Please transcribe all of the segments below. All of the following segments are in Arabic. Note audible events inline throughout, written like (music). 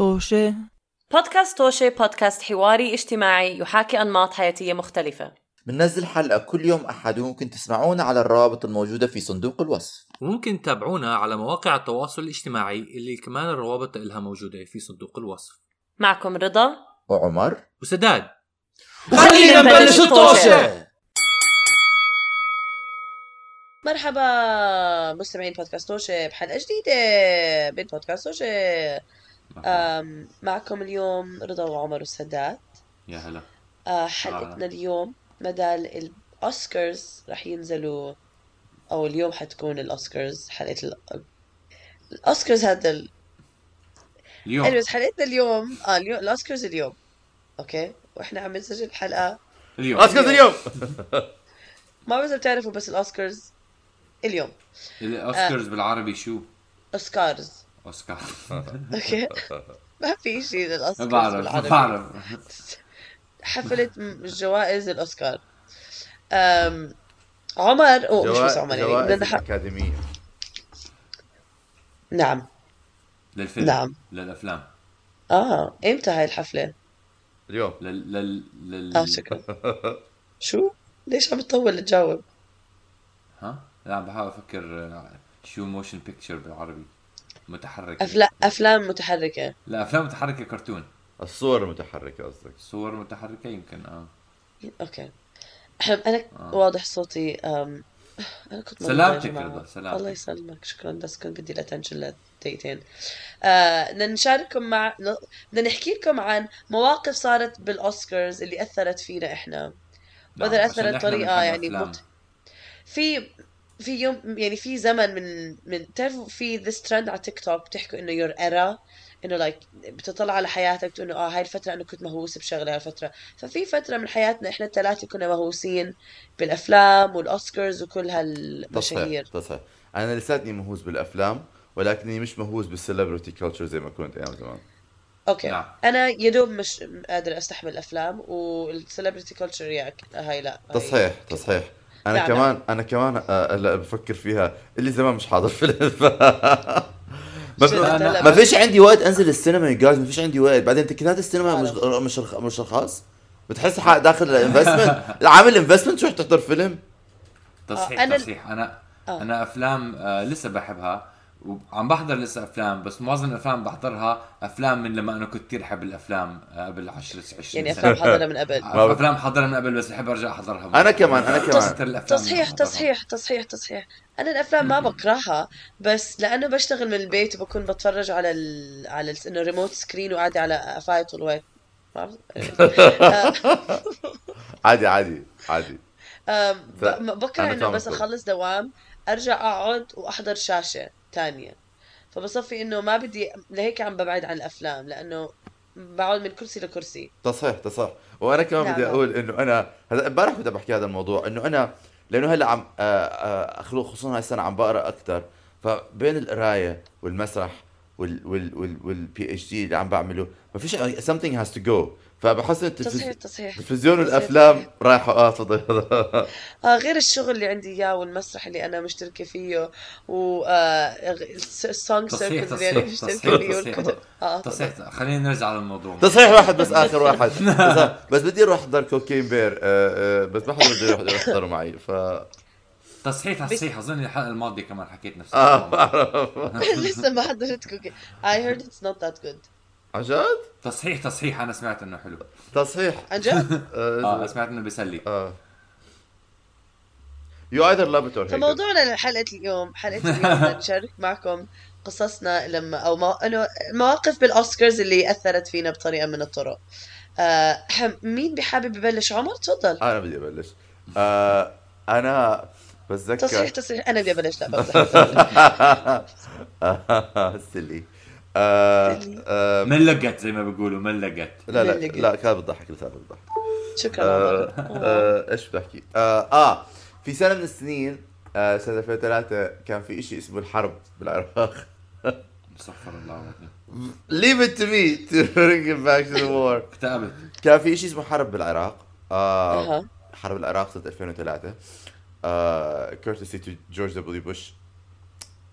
طوشة. بودكاست توشي بودكاست حواري اجتماعي يحاكي أنماط حياتية مختلفة. بننزل حلقة كل يوم أحد وممكن تسمعونا على الروابط الموجودة في صندوق الوصف. وممكن تتابعونا على مواقع التواصل الاجتماعي اللي كمان الروابط لها موجودة في صندوق الوصف. معكم رضا. وعمر. وسداد. خلينا نبلش الطوشة. مرحبا مستمعين بودكاست توشي بحلقة جديدة. من بودكاست توشي أم، معكم اليوم رضا وعمر والسداد يا هلا. أه، حلقتنا اليوم بدل الأوسكارز رح ينزلوا أو اليوم حتكون الأوسكارز حلقة ال- الأوسكارز هذا ال... اليوم. anyways حلقتنا اليوم. آه اليوم الأوسكارز اليوم. okay؟ وإحنا عم نسجل الحلقة اليوم. أسكت اليوم. (laughs) ما بعرف إذا بتعرفوا بس الأوسكارز اليوم. الاوسكارز بالعربي شو؟ أوسكارز أوسكار. (laughs) okay. ما في شيء ما للاوسكارز بعرف بعرف. حفلة جوائز الأوسكار. أم... عمر أو مش بس عمر يعني بدنا نح- الأكاديمية. نعم. للفيلم نعم. للأفلام. آه إمتى هاي الحفلة؟ اليوم. لل لل لل آه شكرا. شو؟ ليش عم تطول تجاوب؟ ها؟ لا عم بحاول أفكر آه، شو motion picture بالعربي. متحركة. أفلا... أفلام متحركة. لا أفلام متحركة كرتون. الصور المتحركة قصدك. صور متحركة يمكن آه. okay. أحب أنا آه. واضح صوتي أم... أنا كنت سلامتك. رضا سلامتك. الله يسلمك. شكرا بس كنت بدي ال attention لدقيقتين. آه بدنا نشارككم مع بدنا نحكي لكم عن مواقف صارت بالأوسكارز اللي أثرت فينا إحنا. نعم، وإذا طريقة بنحب يعني. مت- في في يوم يعني في زمن من من تعرفوا في this trend على تيك توك بتحكوا إنه your era إنه like بتطلع على حياتك بتقول انه آه هاي الفترة أنا كنت مهووس بشغلة هاي الفترة ففي فترة من حياتنا إحنا الثلاثة كنا مهووسين بالأفلام والأوسكارز وكل هالمشاهير. تصحيح أنا لساتني مهووس بالأفلام ولكني مش مهووس بال celebrity culture زي ما كنت أيام زمان. okay نعم. أنا يا دوب مش قادر أستحمل الأفلام وال celebrity culture يا هاي لا هاي- تصحيح تصحيح أنا نعم، كمان أنا كمان آه، هلا بفكر فيها. اللي زمان مش حاضر فيلم (laughs) ما ما فيش عندي وقت أنزل السينما يا جايز ما فيش عندي وقت بعدين تكتات السينما مش. مش رخ- مش رخاص. بتحس حالك داخل investment (laughs) عامل investment تروح تحضر فيلم؟ تصحيح أنا- تصحيح. أنا آه. أنا أفلام آه لسه بحبها. وعم بحضر لسه أفلام بس معظم الأفلام بحضرها أفلام من لما أنا كنت كثير أحب الأفلام آه، قبل 10 20 يعني سنه أفلام حاضرة من قبل أفلام حضرها من قبل بس بحب أرجع أحضرها أنا كمان- أنا كمان. تصحيح. تصحيح تصحيح تصحيح أنا الأفلام ما بكرهها بس لأنه بشتغل من البيت وبكون بتفرج على ال... على ال... إنه ريموت سكرين وقاعده على قفاي طول الوقت. (laughs) عادي عادي عادي بكره أنا إنه بس. أخلص دوام أرجع أقعد وأحضر شاشة تانية. فبصفي إنه ما بدي لهيك عم ببعد عن الأفلام لأنه بقعد من كرسي لكرسي. تصحيح تصحيح. وأنا كمان نعم، بدي نعم. أقول إنه أنا هذا امبارح كنت بحكي هذا الموضوع إنه أنا لأنه هلأ عم آه، آه، خلو- خصوصا هاي السنة عم بقرأ أكثر فبين القراية والمسرح وال وال وال وال PhD اللي عم بعمله ما فيش something has to go. فبحس إن تصحيح. التلفز- تصحيح التلفزيون والافلام رايحه آه تفضل آه غير الشغل اللي عندي إياه والمسرح اللي أنا مشتركة فيه و آه السونج تصحيح، سيركل اللي أنا مشتركة فيه تصحيح. والكتب آه تصحيح خلينا نرجع للموضوع. تصحيح واحد بس آخر واحد. (laughs) بس, بس بدي أروح أحضر كوكين بير آه، آه، بس ما حدا بده يروح يحضروا معي ف تصحيح تصحيح. أظن الحلقة الماضية كمان حكيت نفس آه الموضوع. بعرف. (laughs) لسه ما حضرت كوكي I heard it's not that good. عن جد؟ تصحيح تصحيح أنا سمعت إنه حلو. تصحيح. عن جد آه آه سمعت إنه بيسلي. آه. Love it or hate it. فموضوعنا لحلقة اليوم حلقة اليوم (laughs) بدنا نشارك معكم قصصنا لما أو مو... إنه المواقف بالأوسكارز اللي أثرت فينا بطريقة من الطرق. آه حم- مين بحابب يبلش؟ عمر؟ تفضل. أنا بدي أبلش. آه أنا بتذكر تصحيح تصحيح. أنا بدي أبلش لا سلي (laughs) (laughs) آه. آه ملقت زي ما بيقولوا ملقت لا لا ملقت. لا كان بتضحك لسه بتضحك شكرا. آه آه إيش بدي احكي آه, آه في سنة من السنين آه سنة 2003 كان في شيء اسمه الحرب بالعراق. (laughs) استغفر الله it to me to bring it back to the war. اكتئبت. كان في شيء اسمه حرب بالعراق. آه. حرب العراق سنة 2003 آه كورتسي تو جورج دبليو بوش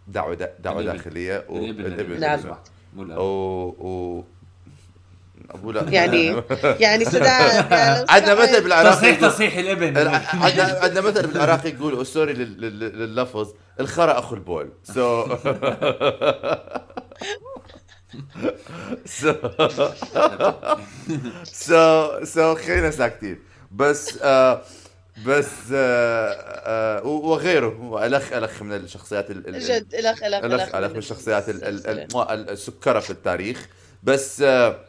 دعوة دعوة. داخلية الابن والابن نعم. الابن. مو الأب. و... و... ابوه لا يعني (laughs) يعني سودان يعني عندنا. مثل بالعراق تصحيح يقول- تصحيح الابن عندنا عندنا مثل بالعراق يقولوا سوري لل- لل- لللفظ الخرا أخو البول سو سو سو سو خلينا ساكتين بس آه بس آه آه وغيره. ألخ ألخ من الشخصيات ال- ال- جد ألخ ألخ ألخ ألخ من الشخصيات ال- ال- ال- ال- السكرة في التاريخ. بس آه،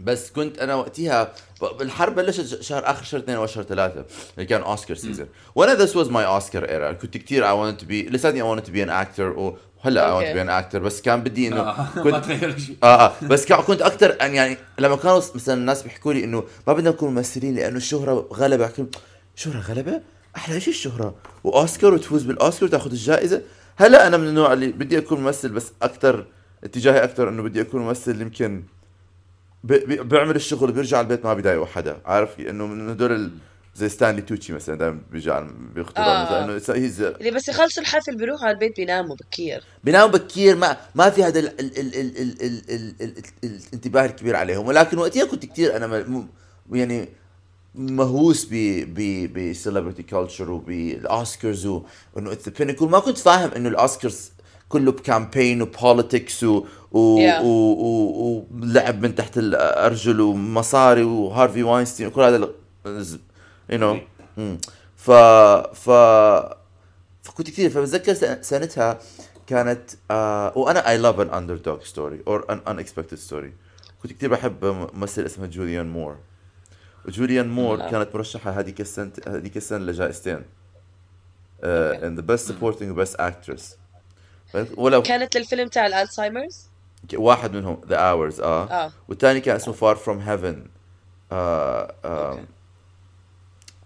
بس كنت أنا وقتها الحرب بلشت شهر آخر شهر اثنين أو شهر ثلاثة اللي كان Oscar season وأنا this was my Oscar era كنت كثير I want to be لساتني I want to be an actor وهلا I want be an actor بس كان بدي إنه آه، (laughs) ما كنت تغير شيء آه آه بس كنت أكثر يعني لما كانوا مثلا الناس بيحكوا لي إنه ما بدنا نكون ممثلين لأنه الشهرة غلبة شهرة غلبة؟ أحلى شيء الشهرة. والأوسكار وتفوز بالأوسكار وتأخذ الجائزة. هلا أنا من النوع اللي بدي أكون ممثل بس أكثر اتجاهي أكثر إنه بدي أكون ممثل يمكن بي- بي- بيعمل الشغل وبيرجع البيت ما بيضايقه حدا عارف؟ انه من هدول ال- زي ستانلي توتشي مثلا دائما بيجي بيختبر آه. مثلا انه اللي بس يخلصوا الحفل بيروحوا على البيت بيناموا بكير بيناموا بكير ما ما في هذا الانتباه الكبير عليهم ولكن وقتها كنت كثير أنا م... يعني مهووس ب ب ب celebrity culture وبال Oscars وانه it's pinnacle ما كنت فاهم انه الاوسكارز كله ب campaign و politics و... و... yeah. ولعب من تحت الارجل ومصاري وهارفي واينستين وكل هذا you know ف ف فكنت كثير فبتذكر سن- سنتها كانت آه وأنا I love an underdog story or an unexpected story كنت كثير بحب ممثل اسمه جوليان مور وجوليان مور آه. كانت مرشحة هذيك السنة هذيك السنة لجائزتين. آه ان the best supporting و best actress ولو كانت للفيلم تاع ال Alzheimer's؟ واحد منهم The Hours آه, آه. والثاني كان اسمه Far from Heaven آه آه.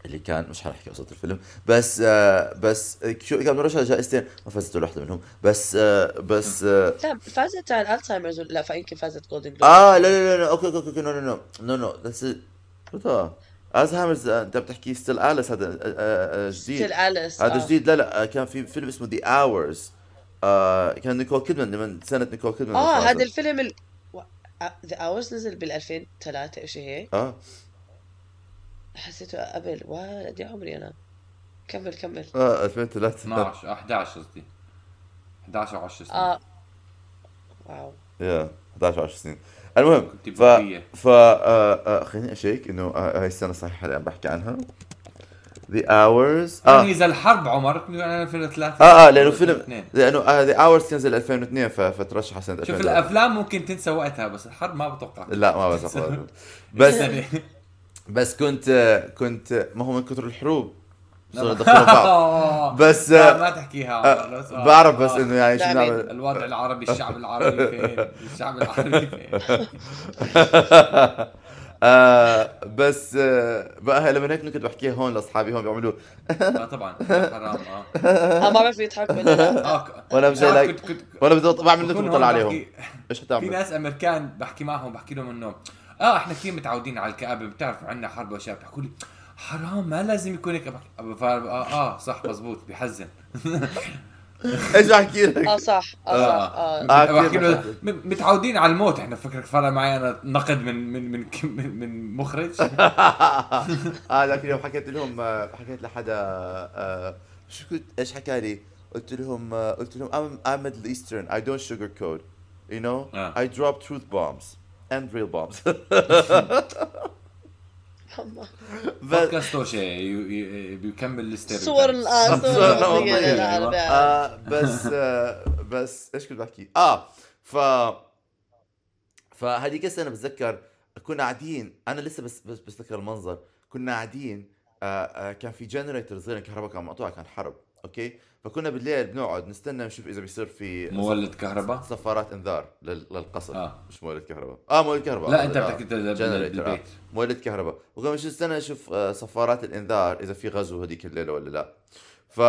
اللي كان مش حنحكي قصة الفيلم. بس آه بس شو كان مرشح جائزتين؟ ما فازت ولا منهم. بس آه بس آه لا فازت تاع ال Alzheimer's ولا- لا فيمكن فازت Golden Globe آه لا لا لا لا okay okay okay no no no no no that's Alzheimer's أنت بتحكي Still Alice هذا آه، آه، آه، جديد. Still Alice هذا. جديد. لا لا كان في فيلم اسمه The Hours كان نيكول كيدمان من سنة نيكول كيدمان آه. هذا الفيلم ال The Hours نزل بال 2003 أو شيء هيك. آه. حسيته قبل وا قد إيه عمري أنا. كمل كمل. آه 2003 12 11 قصدي. 11 أو 10 سنين. آه. واو. يا 11 10 سنين. المهم ف. ف آه، آه، خليني أشيك إنه آه، هاي السنة صحيحه اللي عم بحكي عنها. The Hours يعني آه اذا الحرب عمر كنت أنا 2003 آه آه لأنه فيلم 2002. لأنه آه The Hours كان نزل 2002 ف- فترشح سنة شوف 2003 الأفلام ممكن تنسى وقتها بس الحرب ما بتوقع. لا ما (laughs) بس بس السنة. بس كنت آه، كنت ما هو من كثر الحروب صرنا ندخلهم بعض. (laughs) بس لا آه، ما تحكيها. آه، بعرف بس آه. إنه يعني شو لا، نعمل؟ الوضع العربي الشعب العربي فين؟ الشعب العربي فين؟ (laughs) آه بس آه بقى لما هيك كنت بحكيها هون لأصحابي هون بيعملوا. آه طبعا. حرام آه. آه ما بعرف يضحكوا ولا لا. وأنا مش لايك- وأنا بعمل هون بطلع عليهم إيش في حتعمل؟ ناس أمريكان بحكي معهم بحكي لهم إنه آه إحنا كثير متعودين على الكآبة بتعرف عندنا حرب واشياء بحكوا لي حرام ما لازم يكون هيك. آه آه صح مزبوط بحزن (laughs) إيش احكي لك؟ آه صح آه صح آه. آه،. م- متعودين. على الموت. إحنا فكرك فرق معي أنا نقد من من من من, من مخرج. (laughs) آه ذاك اليوم حكيت لهم آه، حكيت لحدا آه، شو كنت إيش حكى لي؟ قلت لهم آه، قلت لهم I'm, I'm Middle Eastern. I don't sugarcoat. You know? آه. I drop truth bombs. And real bombs بس بودكاست توشي ي- ي- بيكمل الستيريو صور ال- صور صور الأصلية الأصلية. للعربية. آه بس آه بس إيش كنت بحكي؟ آه ف فهذيك السنة بتذكر كنا قاعدين أنا لسه بس بس بتذكر المنظر كنا قاعدين آه كان في generator صغير الكهرباء كان مقطوع كان حرب okay؟ فكنا بالليل بنقعد نستنى نشوف إذا بيصير في مولد كهرباء؟ صفارات إنذار لل- للقصر. آه. مش مولد كهرباء. آه مولد كهرباء. لا آه، انت آه. بدك آه. مولد كهرباء. وكنا نستنى نشوف آه، صفارات الإنذار إذا في غزو هذيك الليلة ولا لا. ف...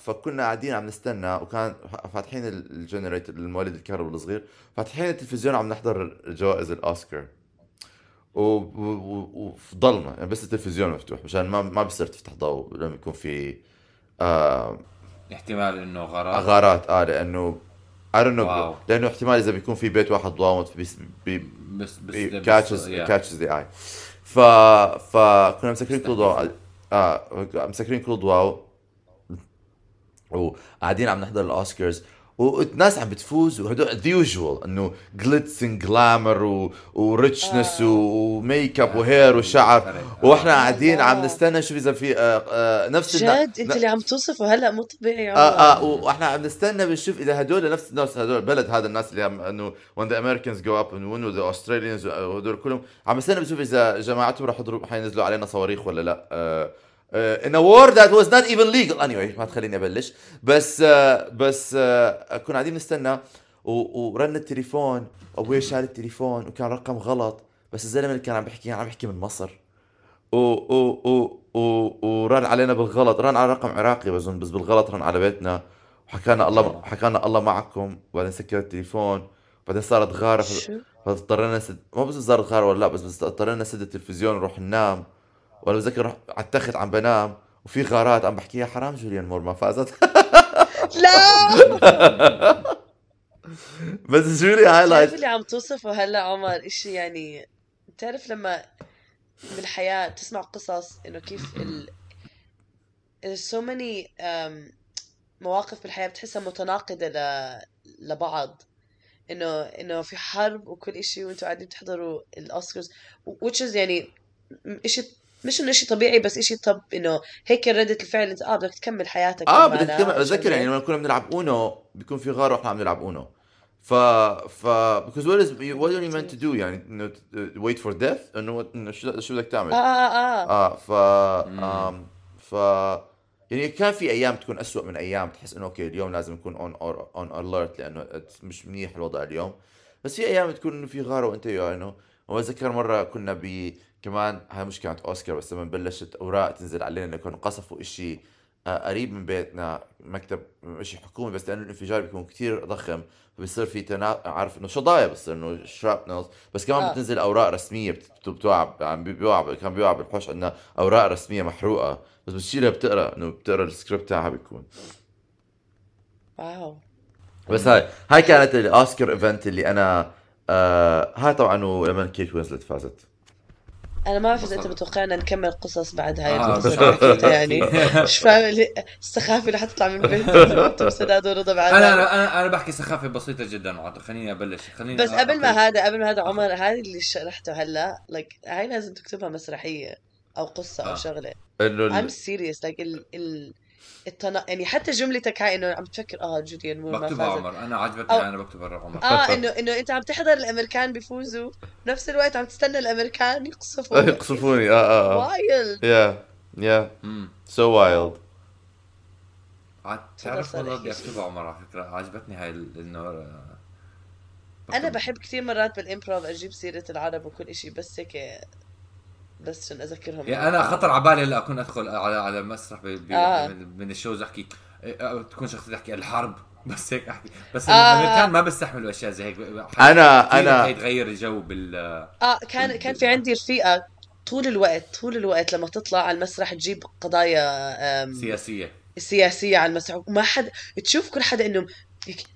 فكنا قاعدين عم نستنى وكان فاتحين ال- ال generator المولد الكهرباء الصغير فاتحين التلفزيون عم نحضر جوائز الأوسكار. و- و- و- وفي ضلمه يعني بس التلفزيون مفتوح مشان ما ما بصير تفتح ضوء لما يكون في آه احتمال إنه غار غارات آه لأنه know wow. لأنه احتمال إذا بيكون في بيت واحد ضاوي بس بس catches. catches the eye ف فكنا مسكرين كل ضوء. آه مسكرين كل ضوء. وقاعدين عم نحضر الأوسكارز. والناس عم بتفوز وهدول the usual إنه glitz and glamour و richness و makeup و hair وشعر. وإحنا قاعدين عم واو. نستنى نشوف إذا في آه آه نفس النا- جد؟ أنت اللي عم توصفه هلا مو طبيعي آه آه. وإحنا عم نستنى بنشوف إذا هدول نفس الناس هدول البلد هذا الناس اللي عم إنه when the Americans go up and win with the Australians وهدول كلهم. عم نستنى بنشوف إذا جماعتهم رح يضربوا حينزلوا علينا صواريخ ولا لأ. آه in a war that was not even legal. Anyway ما تخليني أبلش. بس آه بس آه كنا قاعدين نستنى ورن التليفون. أبوي شال التليفون وكان رقم غلط. بس الزلمة اللي كان عم بيحكي عم بيحكي من مصر. و و و و ورن علينا بالغلط. رن على رقم عراقي بظن بس بالغلط رن على بيتنا. وحكانا الله حكانا الله معكم. وبعدين سكر التليفون. بعدين صارت شو؟ فاضطرينا ما بس صارت غارة ولا لا بس اضطرينا نسد التلفزيون ونروح ننام. وأنا بتذكر على التخت عم بنام وفي غارات عم بحكي يا حرام جوليان مور ما فازت. لا! (laughs) بس جولي highlight اللي عم توصفه هلا عمر؟ إشي يعني بتعرف لما بالحياة تسمع قصص إنه كيف ال so many um, مواقف بالحياة بتحسها متناقضة ل... لبعض. إنه إنه في حرب وكل إشي وإنتوا قاعدين تحضروا ال Oscars which is يعني إشي مش إنه إشي طبيعي بس إشي طب إنه هيك ردة الفعل إنت آه بدك تكمل حياتك آه بدك تكمل. آه، بتذكر شغلة. يعني لما كنا بنلعب UNO بيكون في غار وإحنا عم نلعب UNO. ف ف because what is what are you meant to do يعني؟ إنه wait for death إنه إنه شو بدك تعمل؟ آه آه آه. آه ف آم ف يعني كان في أيام تكون أسوأ من أيام تحس إنه okay اليوم لازم نكون on on alert لأنه مش منيح الوضع اليوم. بس في أيام تكون إنه في غاره وإنت انه وأتذكر مرة كنا ب كمان هاي مش كانت أوسكار بس لما بلشت أوراق تنزل علينا إنه كانوا قصفوا إشي آه، قريب من بيتنا مكتب شيء حكومي بس لأنه الانفجار بيكون كتير ضخم فبصير في تنا... عارف إنه شظايا بصير إنه shrapnels بس كمان آه. بتنزل أوراق رسمية بت- بتوقع عم بيوقع كان بيوقع بالحوش عندنا أوراق رسمية محروقة. بس بتشيلها بتقرأ إنه بتقرأ السكريبت تاعها بيكون. wow. بس هاي هاي كانت الأوسكار event اللي أنا آه هاي طبعا ولما كيت وينزلت فازت. أنا ما بعرف إذا أنت. متوقعنا نكمل قصص بعد هاي آه، القصص (laughs) يعني مش فاهم اللي- السخافة اللي حتطلع من بيت (laughs) سداد ورضا بعد أنا أنا أنا بحكي سخافة بسيطة جدا خليني أبلش خليني بس قبل ما. هذا قبل ما هذا عمر هذه اللي شرحته هلا like هاي لازم تكتبها مسرحية أو قصة أو آه. شغلة إنه I'm serious like ال ال التنا... يعني حتى جملتك هاي إنه عم تفكر آه جوليان مور ما بكتبها عمر. أنا عجبتني أو- أنا بكتبها عمر. آه (laughs) انه إنه أنت عم تحضر الأمريكان بيفوزوا بنفس الوقت عم تستنى الأمريكان يقصفوا (laughs) يقصفوني آه آه آه. wild yeah yeah so wild عاد تعرف والله بدي شيء. اكتبها عمر على فكرة؟ عجبتني هاي إنه آه، أنا بحب كثير مرات بال improv أجيب سيرة العرب وكل إشي بس هيك بس عشان أذكرهم. يعني أنا خطر على بالي هلا أكون أدخل على على المسرح آه. من, من ال shows أحكي إيه، آه، تكون شخصيتي تحكي الحرب. (laughs) بس هيك أحكي. بس آه. الأمريكان ما بيستحملوا أشياء زي هيك. أنا- أنا- يتغير الجو بال آه كان كان في عندي رفيقة طول الوقت طول الوقت لما تطلع على المسرح تجيب قضايا سياسية. سياسية على المسرح وما حد تشوف كل حدا إنه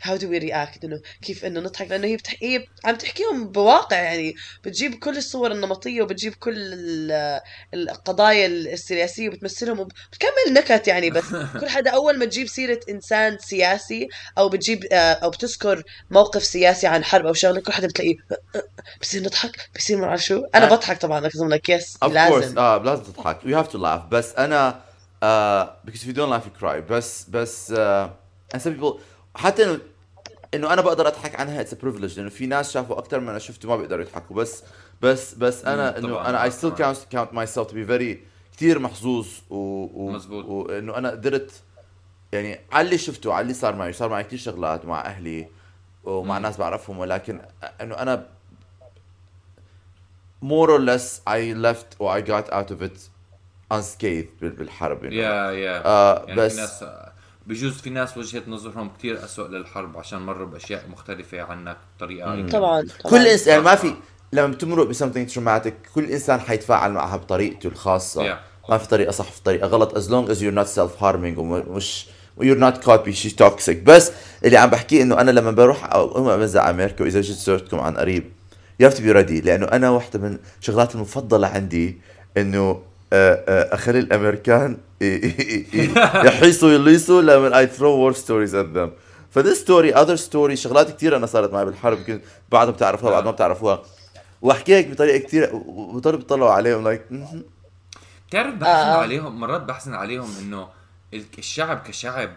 how do we react إنه كيف إنه نضحك؟ لأنه هي بتحكي هي عم تحكيهم بواقع يعني. بتجيب كل الصور النمطية وبتجيب كل ال- القضايا السياسية وبتمثلهم وبتكمل نكت يعني. بس (laughs) كل حدا أول ما تجيب سيرة إنسان سياسي أو بتجيب آه، أو بتذكر موقف سياسي عن حرب أو شغلة كل حدا بتلاقيه بصير نضحك؟ بصير ما بعرف شو؟ أنا. بضحك طبعا لك لك yes لازم. آه لازم تضحك. you have to laugh بس أنا uh, because if you don't laugh you cry. بس بس uh, and some people حتى انه أنا بقدر أضحك عنها it's privilege لأنه في ناس شافوا أكثر من أنا شفته ما بيقدروا يضحكوا بس بس بس أنا إنه أنا I still طبعاً. count count myself to be very كثير محظوظ و, و مزبوط. وإنه أنا قدرت يعني على اللي شفته على اللي صار معي صار معي كثير شغلات مع أهلي ومع. ناس بعرفهم ولكن إنه أنا more or less I left or I got out of it unscathed بال- بالحرب you know. يا يا آه يعني بس في ناس بجوز في ناس وجهه نظرهم كتير أسوأ للحرب عشان مروا بأشياء مختلفة عنك بطريقة يمكن- طبعا طبعا. كل انسان يعني ما في لما بتمرق ب something traumatic كل إنسان حيتفاعل معها بطريقته الخاصة. Yeah. ما في طريقة صح في طريقة غلط as long as you're not self harming ومش you're not caught بشيء toxic بس اللي عم بحكيه إنه أنا لما بروح أو أمزع أمريكا وإذا جيت زرتكم عن قريب you to be ready لأنه أنا واحدة من الشغلات المفضلة عندي إنه اخلي الأمريكان ي- ي- ي- يحيصوا يليصوا لما I throw war stories at them ف this story other story شغلات كثير أنا صارت معي بالحرب يمكن بعضها بتعرفوها بعض ما بتعرفوها. واحكي هيك بطريقة كثير وبضلوا بيطلعوا عليهم لايك بتعرف بحزن آه. عليهم؟ مرات بحزن عليهم إنه ال- الشعب كشعب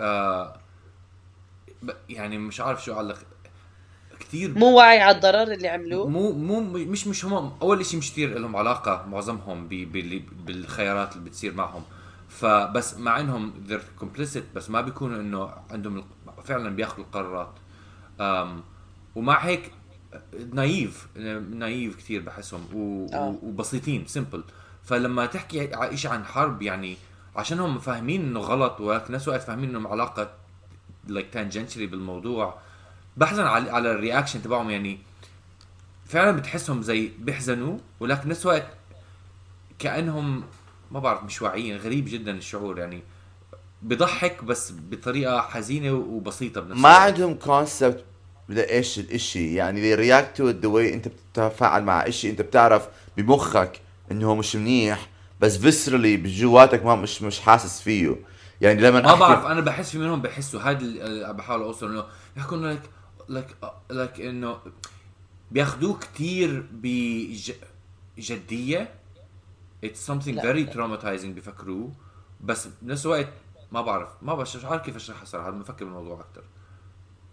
آه يعني مش عارف شو أقول لك كثير مو واعي على الضرر اللي عملوه؟ مو مو مش مش هم. أول شيء مش كثير لهم علاقة معظمهم بالخيارات اللي بتصير معهم. فبس مع إنهم they're complicit بس ما بيكونوا إنه عندهم فعلا بياخذوا القرارات. أم ومع هيك naive naive كثير بحسهم و... آه. وبسيطين simple فلما تحكي شيء عن حرب يعني عشانهم فاهمين إنه غلط ولكن نفس الوقت فاهمين انهم علاقة like tangentially بالموضوع بحزن على على ال reaction تبعهم يعني فعلا بتحسهم زي بيحزنوا ولكن نفس الوقت كأنهم ما بعرف مش واعيين غريب جدا الشعور يعني بضحك بس بطريقة حزينة وبسيطة بنفس ما. عندهم كونسبت لإيش الإشي يعني they react to it the way أنت بتتفاعل مع إشي أنت بتعرف بمخك إنه هو مش منيح بس viscerally بجواتك ما مش مش حاسس فيه يعني لما ما بعرف أنا بحس في منهم بحسوا هذا اللي بحاول اوصل إنه يحكوا انه لك لك لك إنه بياخذوه كثير بجديه It's something لا. very traumatizing بفكروه. بس بنفس الوقت ما بعرف ما بعرف مش عارف كيف أشرحها صراحة. بفكر بالموضوع أكثر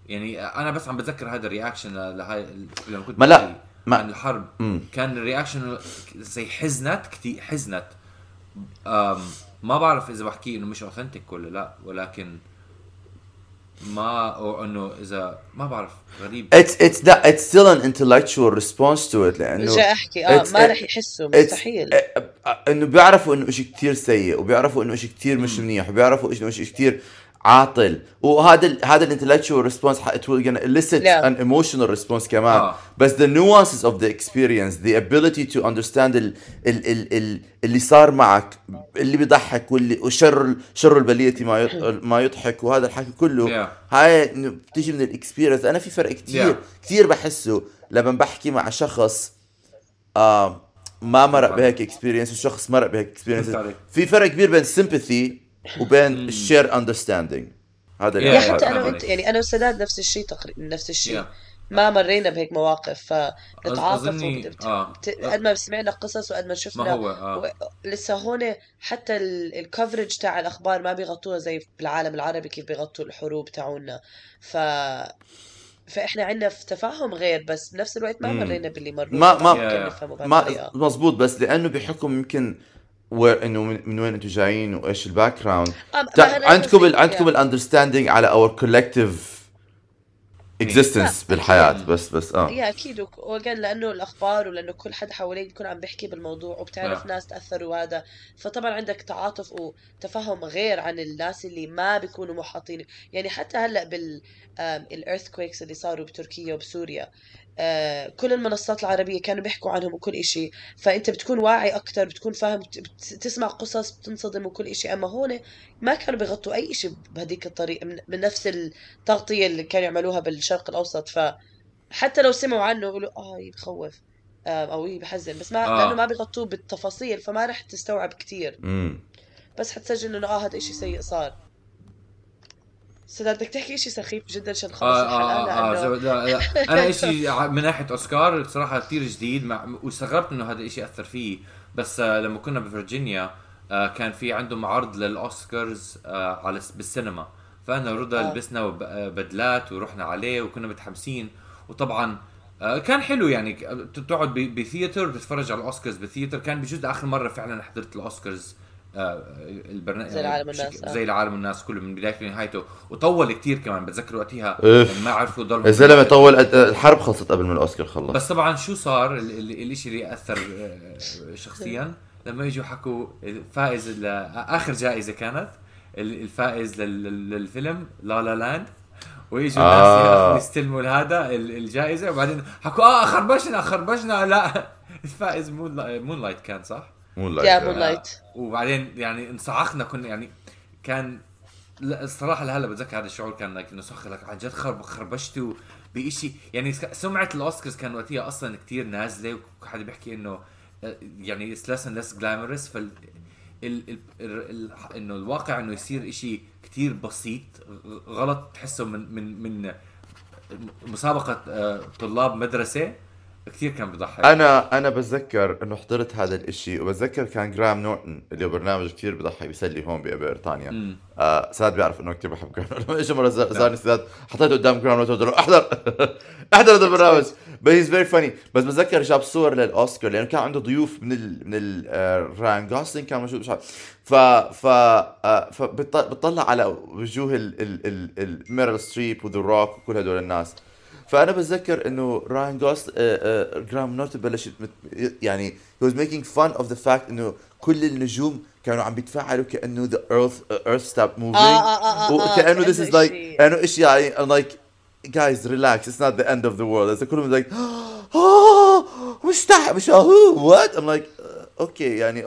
يعني أنا بس عم بتذكر هذا ال reaction ل- لهاي لما كنت ما لا، ما- عن الحرب. مم. كان ال reaction زي حزنت كثير حزنت ما بعرف إذا بحكي إنه مش authentic ولا لا. ولكن ما أو إنه إذا ما بعرف غريب. It's it's that it's still an intellectual response to it لأنه جاي أحكي آه ما رح يحسوا مستحيل. اه- إنه بيعرفوا إنه إشي كتير سيء وبيعرفوا إنه إشي كتير مش منيح وبيعرفوا إنه إشي كتير عاطل وهذا ال هذا ال intellectual response it will gonna elicit Yeah. an emotional response كمان آه. بس the nuances of the experience the ability to understand ال ال ال ال اللي صار معك اللي بيضحك واللي وشر شر البلية ما (laughs) ما يضحك وهذا الحكي كله Yeah. هاي إنه بتيجي من ال experience أنا في فرق كتير Yeah. كتير بحسه لما بحكي مع شخص آه ما مرق بهيك experience وشخص مرق بهيك experience. في فرق كبير بين sympathy وبين (laughs) ال shared understanding هذا اللي أنا حتى. أنا وانت. يعني أنا وسداد نفس الشيء تقريبا نفس الشيء Yeah. ما مرينا بهيك مواقف فنتعاطف أظني- وبت- آه. بت- قد ما سمعنا قصص وقد ما شفنا ما هو آه و- لسه هون حتى ال coverage تاع الأخبار ما بيغطوها زي بالعالم العربي كيف بيغطوا الحروب تاعونا ف فإحنا عندنا في تفاهم غير بس بنفس الوقت ما. مرينا باللي مروا ما- ما- ما مزبوط بس لأنه بحكم يمكن where إنه من, من وين أنتم جايين وإيش ال background آه، عندكم ال عندكم. ال understanding على our collective existence بالحياة. بس بس آه. yeah أكيد. وقال لأنه الأخبار ولأنه كل حد حواليك بيكون عم بيحكي بالموضوع وبتعرف نعم. ناس تأثروا وهذا. فطبعا عندك تعاطف وتفهم غير عن الناس اللي ما بيكونوا محاطين. يعني حتى هلأ بال ال earthquakes اللي صاروا بتركيا وبسوريا. آه، كل المنصات العربية كانوا بيحكوا عنهم وكل إشي. فأنت بتكون واعي أكتر بتكون فاهم بت- بتسمع قصص بتنصدم وكل إشي. أما هون ما كانوا بيغطوا أي إشي بهديك الطريقة من, نفس التغطية اللي كانوا يعملوها بالشرق الأوسط. ف حتى لو سمعوا عنه يقولوا آه بخوف آه، أو إيه بحزن بس ما آه. لأنه ما بيغطوه بالتفاصيل فما رح تستوعب كتير. بس حتسجل إنه آه هذا إشي سيء صار. سداد بدك تحكي إشي سخيف جدا عشان نخلص آه الحلقة؟ آه آه لأنه لا لا. (laughs) أنا إشي ع- من ناحية أوسكار صراحة كثير جديد مع واستغربت إنه هذا الشيء أثر فيه. بس آه لما كنا بفرجينيا آه كان في عندهم عرض للأوسكارز آه على بالسينما. فأنا ورضا آه. لبسنا آه، بدلات ورحنا عليه وكنا متحمسين. وطبعا آه كان حلو يعني. تقعد ب theater بتتفرج على الأوسكارز ب theater. كان بجوز آخر مرة فعلا حضرت الأوسكارز. آه البرنامج زي العالم والناس، آه. زي العالم والناس كله من بدايته لنهايته وطول كتير كمان بتذكر وقتها. يعني ما عرفوا يضلوا الزلمه طول قد- الحرب خلصت قبل ما الأوسكار خلص بس طبعا شو صار ال- ال- الإشي اللي اثر آه، شخصيا لما اجوا حكوا الفائز ال- آخر جائزة كانت ال- الفائز لل- للفيلم لا لا لاند ويجوا آه. الناس يستلموا هذا ال- الجائزة وبعدين حكوا آه خربشنا خربشنا لا (laughs) الفائز مون لايت كان صح؟ مو يا مون لايت وبعدين يعني انصعقنا كنا يعني كان لا الصراحة لهلا بتذكر هذا الشعور كان لك إنه سخر لك عن جد خرب خربشته بشيء يعني سمعة الأوسكارز كان وقتها أصلا كتير نازلة وحدا بيحكي إنه يعني اتس ليس اند ليس جلامرس فال ال ال ال إنه الواقع إنه يصير إشي كتير بسيط غلط تحسه من من من مسابقة آه، طلاب مدرسة. كتير كان بضحك. أنا أنا بتذكر إنه حضرت هذا الإشي وبتذكر كان جرام نورتون اللي هو برنامج كثير بضحك بيسلي هون ببريطانيا. آه ساد بيعرف إنه كثير بحب جرام نورتون (laughs) اجى مرة زار- زارني سداد حطيته قدام جرام نورتون قلت له احضر (laughs) احضر هذا البرنامج. بس he's very funny بس بتذكر جاب صور للأوسكار لأنه كان عنده ضيوف من ال من ال آه، راين جوسلينج كان موجود. مش عارف. ف ف آه فبتطلع على وجوه ال ال ال ال ميرل ستريب وذا روك وكل هدول الناس. فأنا بتذكر إنه راين جوست جرام نورتون بلش يعني he was making fun of the fact إنه كل النجوم كانوا عم بيتفاعلوا كأنه moving. آه، آه، آه، آه، وكأنه is like إشي- كأنه إشي يعني guys relax it's not the end of the world. إذا كلهم like (gasps) آه مش تح مش I'm like uh, okay يعني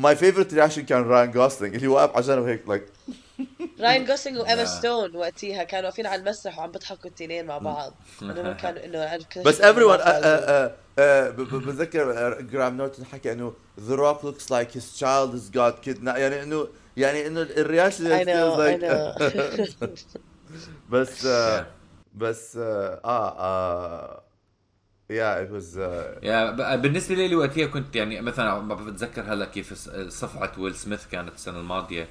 my favorite reaction كان راين جوسلينج اللي واقف على جنب هيك like (laughs) راين جوسلينج وإيما. ستون وقتها كانوا واقفين على المسرح وعم بيضحكوا التنين مع بعض. إنه (laughs) كانوا إنه بس everyone uh, uh, uh, ب- ب- بتذكر جرام نورتون حكى إنه The Rock looks like his child has got kidnapped. يعني إنه يعني إنه ال reaction I know I know. (laughs) بس uh, بس آه آه yeah it was uh, يا ب- بالنسبة لي وقتها كنت يعني مثلا ما بتذكر هلأ كيف صفعة ويل سميث كانت السنة الماضية.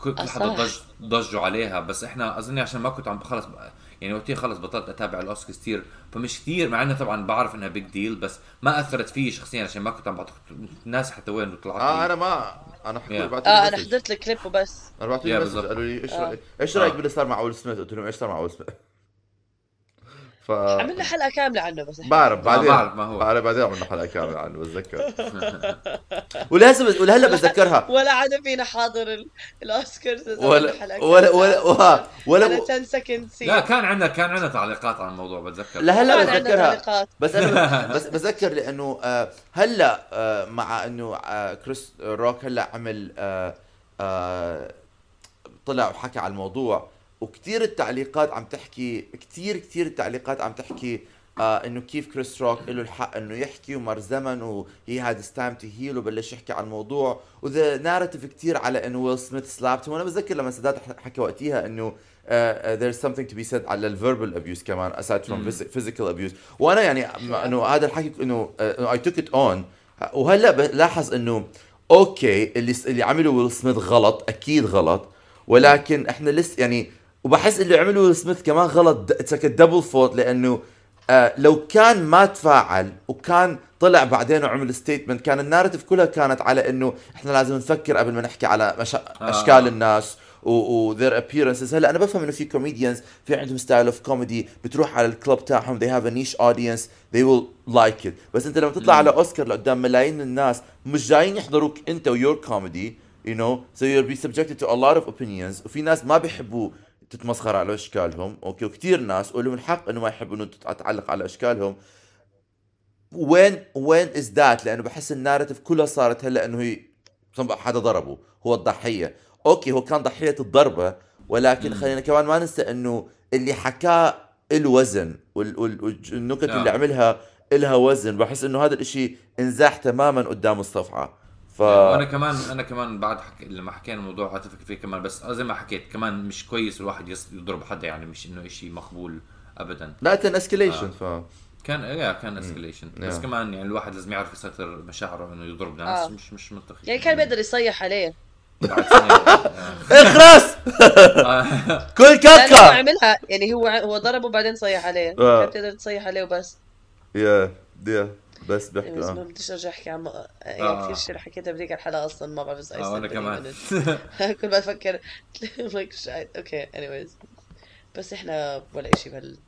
كل حدا. ضج ضجوا عليها بس إحنا اظني عشان ما كنت عم خلص يعني وقتها خلص بطلت أتابع الاوسكارز كثير فمش كثير مع إنه طبعا بعرف إنها big deal بس ما أثرت فيي شخصيا عشان ما كنت عم بعطيك الناس حتى وين طلعت آه. أنا ما أنا حكيت Yeah. بعت آه أنا حضرت الكليب وبس أنا بعت Yeah, لي. قالوا لي إيش آه. رايك إيش رأيك آه. باللي صار مع ويل سميث قلت لهم إيش صار مع ويل سميث ف عملنا حلقة كاملة عنه بس بعرف بعدين بعرف ما هو. بعرف بعدين عملنا حلقة كاملة عنه بتذكر. (laughs) ولازم ولهلا بتذكرها. (laughs) ولا حدا فينا حاضر ال- الاوسكارز ولا ولا. ولا ولا, أنا ولا 10 seconds لا كان عندنا كان عندنا تعليقات على الموضوع بتذكر. لهلا بتذكرها. تعليقات. بس أنا (laughs) بس بتذكر لأنه آه، هلا آه، مع إنه آه، كريس روك هلا عمل طلع وحكى على الموضوع. وكثير التعليقات عم تحكي كثير كثير التعليقات عم تحكي آه إنه كيف كريس روك له الحق إنه يحكي ومر زمن و he had time to heal وبلش يحكي على الموضوع. و the narrative كثير على إنه ويل سميث slapped وأنا بتذكر لما سداد حكى وقتها إنه there's something to be said على ال verbal abuse كمان from phys- physical abuse. وأنا يعني إنه هذا الحكي إنه I took it on. وهلأ بلاحظ إنه okay اللي اللي عمله ويل سميث غلط أكيد غلط. ولكن إحنا لسه يعني وبحس اللي عمله سميث كمان غلط it's double fault لأنه آه لو كان ما تفاعل وكان طلع بعدين وعمل statement كان ال narrative كلها كانت على إنه إحنا لازم نفكر قبل ما نحكي على مشا... آه. أشكال الناس و, و their appearances. هلا أنا بفهم إنه في comedians في عندهم style of comedy بتروح على ال club تاعهم they have a niche audience they will like it. بس أنت لما تطلع على اوسكار لقدام ملايين الناس مش جايين يحضروك أنت و your comedy you know so you'll be subjected to a lot of opinions وفي ناس ما بيحبوا تتمسخر على إشكالهم. okay وكثير ناس ولهم الحق إنه ما يحبوا إنه تتعلق على إشكالهم. وين وين is that لأنه بحس ال narrative كلها صارت هلأ إنه هي حدا ضربه. هو الضحية. okay هو كان ضحية الضربة ولكن خلينا كمان ما ننسى إنه اللي حكاه الوزن والنكت نعم. اللي عملها إلها وزن. بحس إنه هذا الإشي انزاح تماما قدام الصفعة ف وأنا كمان أنا كمان بعد حك... لما حكينا الموضوع اتفق فيه كمان بس زي ما حكيت كمان مش كويس الواحد يص- يضرب حدا يعني مش إنه شيء مقبول ابدا. لا it's escalation ف كان يا كان escalation بس Yeah. كمان يعني الواحد لازم يعرف يسيطر مشاعره إنه يضرب ناس آه. مش مش منطقي. يعني كان بيقدر يصيح عليه. سنة اخرس (laughs) آه. (laughs) كل لأنه هو كاكا عملها يعني هو هو ضربه وبعدين صيح عليه. آه. كان تقدر تصيح عليه وبس. يا يا بس بحكي بس ما آه. بديش أرجع أحكي عن آه. يعني كثير شيء حكيتها بديك الحلقة أصلا ما بعرف إذا آه، said any كمان. (laughs) كل ما أفكر. (laughs) أوكي anyways بس إحنا ولا شيء بهال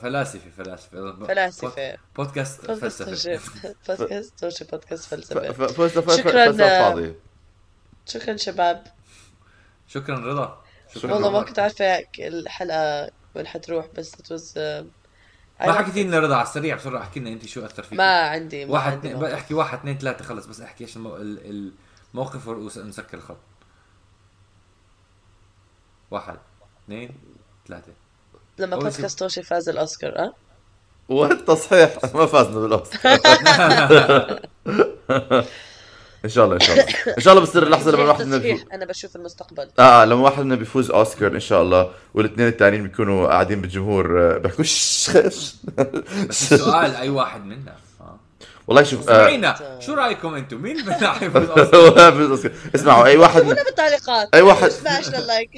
فلاسفة فلاسفة فلاسفة. بودكاست فلسفة بودكاست توشي بودكاست فلسفة ف- فلسفة فلسفة شكراً، فاضية شكرا شباب شكرا رضا شكرا والله ما. كنت عارفة الحلقة وين حتروح بس it was uh, ما حكيتي. لنا رضا على السريع بسرعة احكي لنا أنت شو أثر فيك ما عندي ما واحد عندي اثنين موقف. أحكي واحد اثنين ثلاثة خلص بس أحكي إيش المو... ال- الموقف ونسكر الخط. واحد اثنين ثلاثة. لما بودكاست توشي فاز الأوسكار أه؟ والتصحيح ما فازنا بالأوسكار. (laughs) إن شاء الله إن شاء الله. إن شاء الله بتصير اللحظه لما واحد منا بيفوز أنا بشوف المستقبل. آه لما واحد منا بيفوز أوسكار إن شاء الله. والإثنين الثانيين بيكونوا قاعدين بالجمهور آه، بيحكوا شش خش بس السؤال أي واحد منا آه. والله شوف آه، سمعينا شو رأيكم أنتم؟ مين (laughs) (laughs) أوسكار. اسمعوا أي واحد هنا بالتعليقات. أي واحد-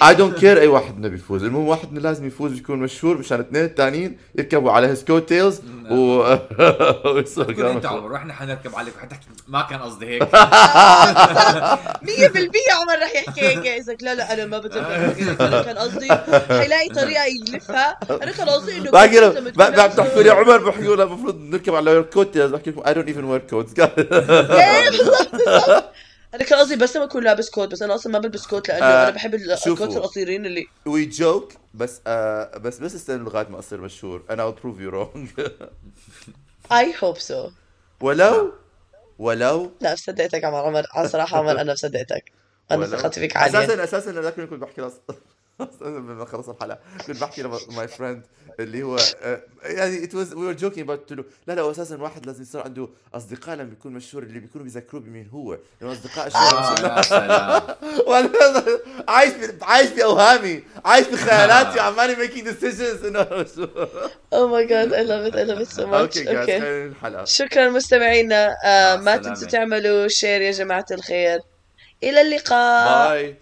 I don't care أي واحد منا بيفوز المهم واحد منا لازم يفوز يكون مشهور مشان الاثنين الثانيين يركبوا على his coattails و (laughs) كلام أنت. عمر وإحنا حنركب عليك. وحتحكي ما كان قصدي هيك. 100% عمر رح يحكي هيك اذا لا لا أنا ما بتذكر أنا كان قصدي حيلاقي طريقة يلفها. أنا كان قصدي إنه باقي كنت بتحكوا لي عمر بحكوا له المفروض نركب على your coattails بحكي لكم even wear coats إيه بالضبط بالضبط أنا كان قصدي بس لما أكون لابس coat بس أنا أصلا ما بلبس coat لأنه آه، أنا بحب ال coat. القصيرين اللي we joke بس آه بس بس استنى لغاية ما أصير مشهور. أنا I'll prove you wrong. I hope so ولو ولو. لا صدقتك عمر عمر صراحة عمر أنا صدقتك. أنا ثقتي فيك عاليه أساسا أساسا أنا كنت بحكي خلص الحلقة. كنت بحكي ل my friend اللي هو آه، يعني it was we were joking about قلت له لا لا هو أساسا الواحد لازم يصير عنده أصدقاء لما بيكون مشهور اللي بيكونوا بيذكروه بمين؟ هو. لأنه أصدقاء آه، الشهرة يا (laughs) سلام. وأنا عايش. عايش باوهامي عايش بخيالاتي وعمالي making decisions انه oh my God I love it I love it so much okay guys okay خلينا الحلقة. شكرا مستمعينا. آه ما. تنسوا تعملوا share يا جماعة الخير. إلى اللقاء. باي